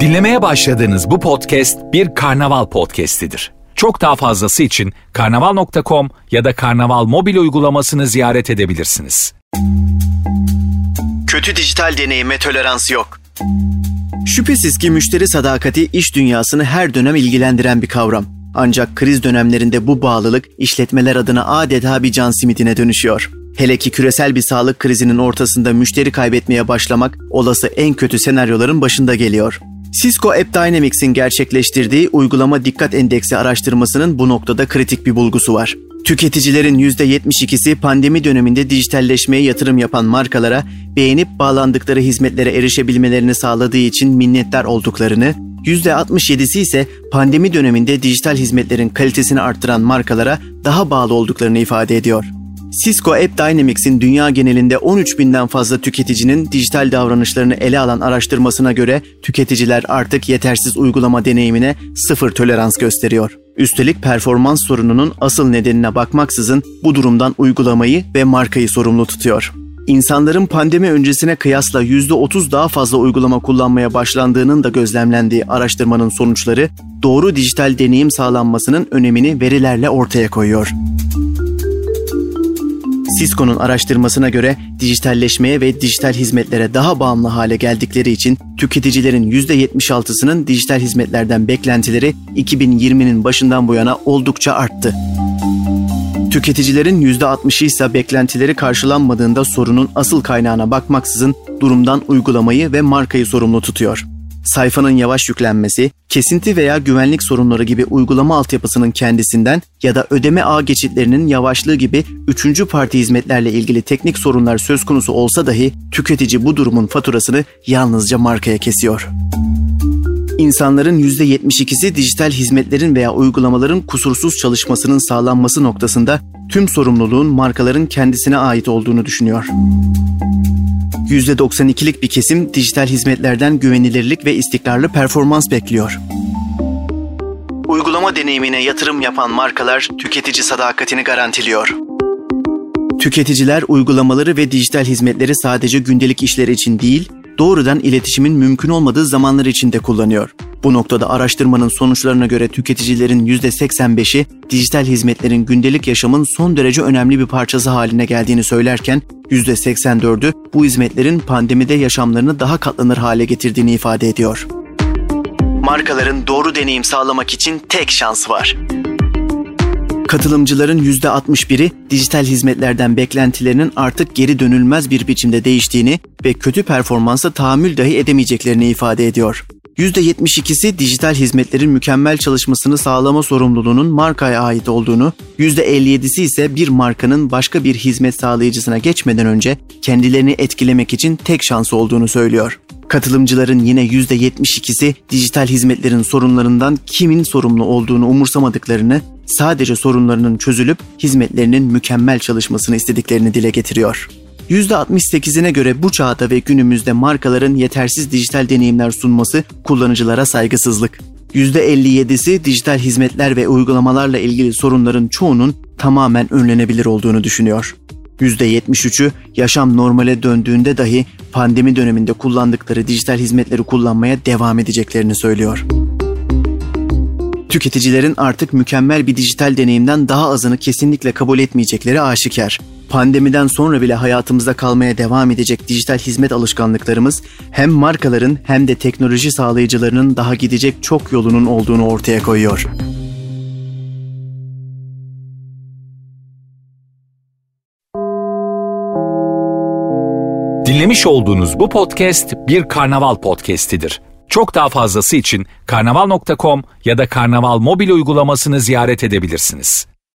Dinlemeye başladığınız bu podcast bir karnaval podcastidir. Çok daha fazlası için karnaval.com ya da karnaval mobil uygulamasını ziyaret edebilirsiniz. Kötü dijital deneyime tolerans yok. Şüphesiz ki müşteri sadakati iş dünyasını her dönem ilgilendiren bir kavram. Ancak kriz dönemlerinde bu bağlılık işletmeler adına adeta bir can simidine dönüşüyor. Hele ki küresel bir sağlık krizinin ortasında müşteri kaybetmeye başlamak olası en kötü senaryoların başında geliyor. Cisco App Dynamics'in gerçekleştirdiği uygulama dikkat endeksi araştırmasının bu noktada kritik bir bulgusu var. Tüketicilerin %72'si pandemi döneminde dijitalleşmeye yatırım yapan markalara beğenip bağlandıkları hizmetlere erişebilmelerini sağladığı için minnettar olduklarını, %67'si ise pandemi döneminde dijital hizmetlerin kalitesini arttıran markalara daha bağlı olduklarını ifade ediyor. Cisco App Dynamics'in dünya genelinde 13 binden fazla tüketicinin dijital davranışlarını ele alan araştırmasına göre tüketiciler artık yetersiz uygulama deneyimine sıfır tolerans gösteriyor. Üstelik performans sorununun asıl nedenine bakmaksızın bu durumdan uygulamayı ve markayı sorumlu tutuyor. İnsanların pandemi öncesine kıyasla %30 daha fazla uygulama kullanmaya başlandığının da gözlemlendiği araştırmanın sonuçları doğru dijital deneyim sağlanmasının önemini verilerle ortaya koyuyor. Cisco'nun araştırmasına göre dijitalleşmeye ve dijital hizmetlere daha bağımlı hale geldikleri için tüketicilerin %76'sının dijital hizmetlerden beklentileri 2020'nin başından bu yana oldukça arttı. Tüketicilerin %60'ı ise beklentileri karşılanmadığında sorunun asıl kaynağına bakmaksızın durumdan uygulamayı ve markayı sorumlu tutuyor sayfanın yavaş yüklenmesi, kesinti veya güvenlik sorunları gibi uygulama altyapısının kendisinden ya da ödeme ağ geçitlerinin yavaşlığı gibi üçüncü parti hizmetlerle ilgili teknik sorunlar söz konusu olsa dahi tüketici bu durumun faturasını yalnızca markaya kesiyor. İnsanların %72'si dijital hizmetlerin veya uygulamaların kusursuz çalışmasının sağlanması noktasında tüm sorumluluğun markaların kendisine ait olduğunu düşünüyor. %92'lik bir kesim dijital hizmetlerden güvenilirlik ve istikrarlı performans bekliyor. Uygulama deneyimine yatırım yapan markalar tüketici sadakatini garantiliyor. Tüketiciler uygulamaları ve dijital hizmetleri sadece gündelik işler için değil, doğrudan iletişimin mümkün olmadığı zamanlar için de kullanıyor. Bu noktada araştırmanın sonuçlarına göre tüketicilerin %85'i dijital hizmetlerin gündelik yaşamın son derece önemli bir parçası haline geldiğini söylerken %84'ü bu hizmetlerin pandemide yaşamlarını daha katlanır hale getirdiğini ifade ediyor. Markaların doğru deneyim sağlamak için tek şans var. Katılımcıların %61'i dijital hizmetlerden beklentilerinin artık geri dönülmez bir biçimde değiştiğini ve kötü performansa tahammül dahi edemeyeceklerini ifade ediyor. %72'si dijital hizmetlerin mükemmel çalışmasını sağlama sorumluluğunun markaya ait olduğunu, %57'si ise bir markanın başka bir hizmet sağlayıcısına geçmeden önce kendilerini etkilemek için tek şansı olduğunu söylüyor. Katılımcıların yine %72'si dijital hizmetlerin sorunlarından kimin sorumlu olduğunu umursamadıklarını, sadece sorunlarının çözülüp hizmetlerinin mükemmel çalışmasını istediklerini dile getiriyor. %68'ine göre bu çağda ve günümüzde markaların yetersiz dijital deneyimler sunması kullanıcılara saygısızlık. %57'si dijital hizmetler ve uygulamalarla ilgili sorunların çoğunun tamamen önlenebilir olduğunu düşünüyor. %73'ü yaşam normale döndüğünde dahi pandemi döneminde kullandıkları dijital hizmetleri kullanmaya devam edeceklerini söylüyor. Tüketicilerin artık mükemmel bir dijital deneyimden daha azını kesinlikle kabul etmeyecekleri aşikar. Pandemiden sonra bile hayatımızda kalmaya devam edecek dijital hizmet alışkanlıklarımız hem markaların hem de teknoloji sağlayıcılarının daha gidecek çok yolunun olduğunu ortaya koyuyor. Dinlemiş olduğunuz bu podcast bir karnaval podcastidir. Çok daha fazlası için karnaval.com ya da karnaval mobil uygulamasını ziyaret edebilirsiniz.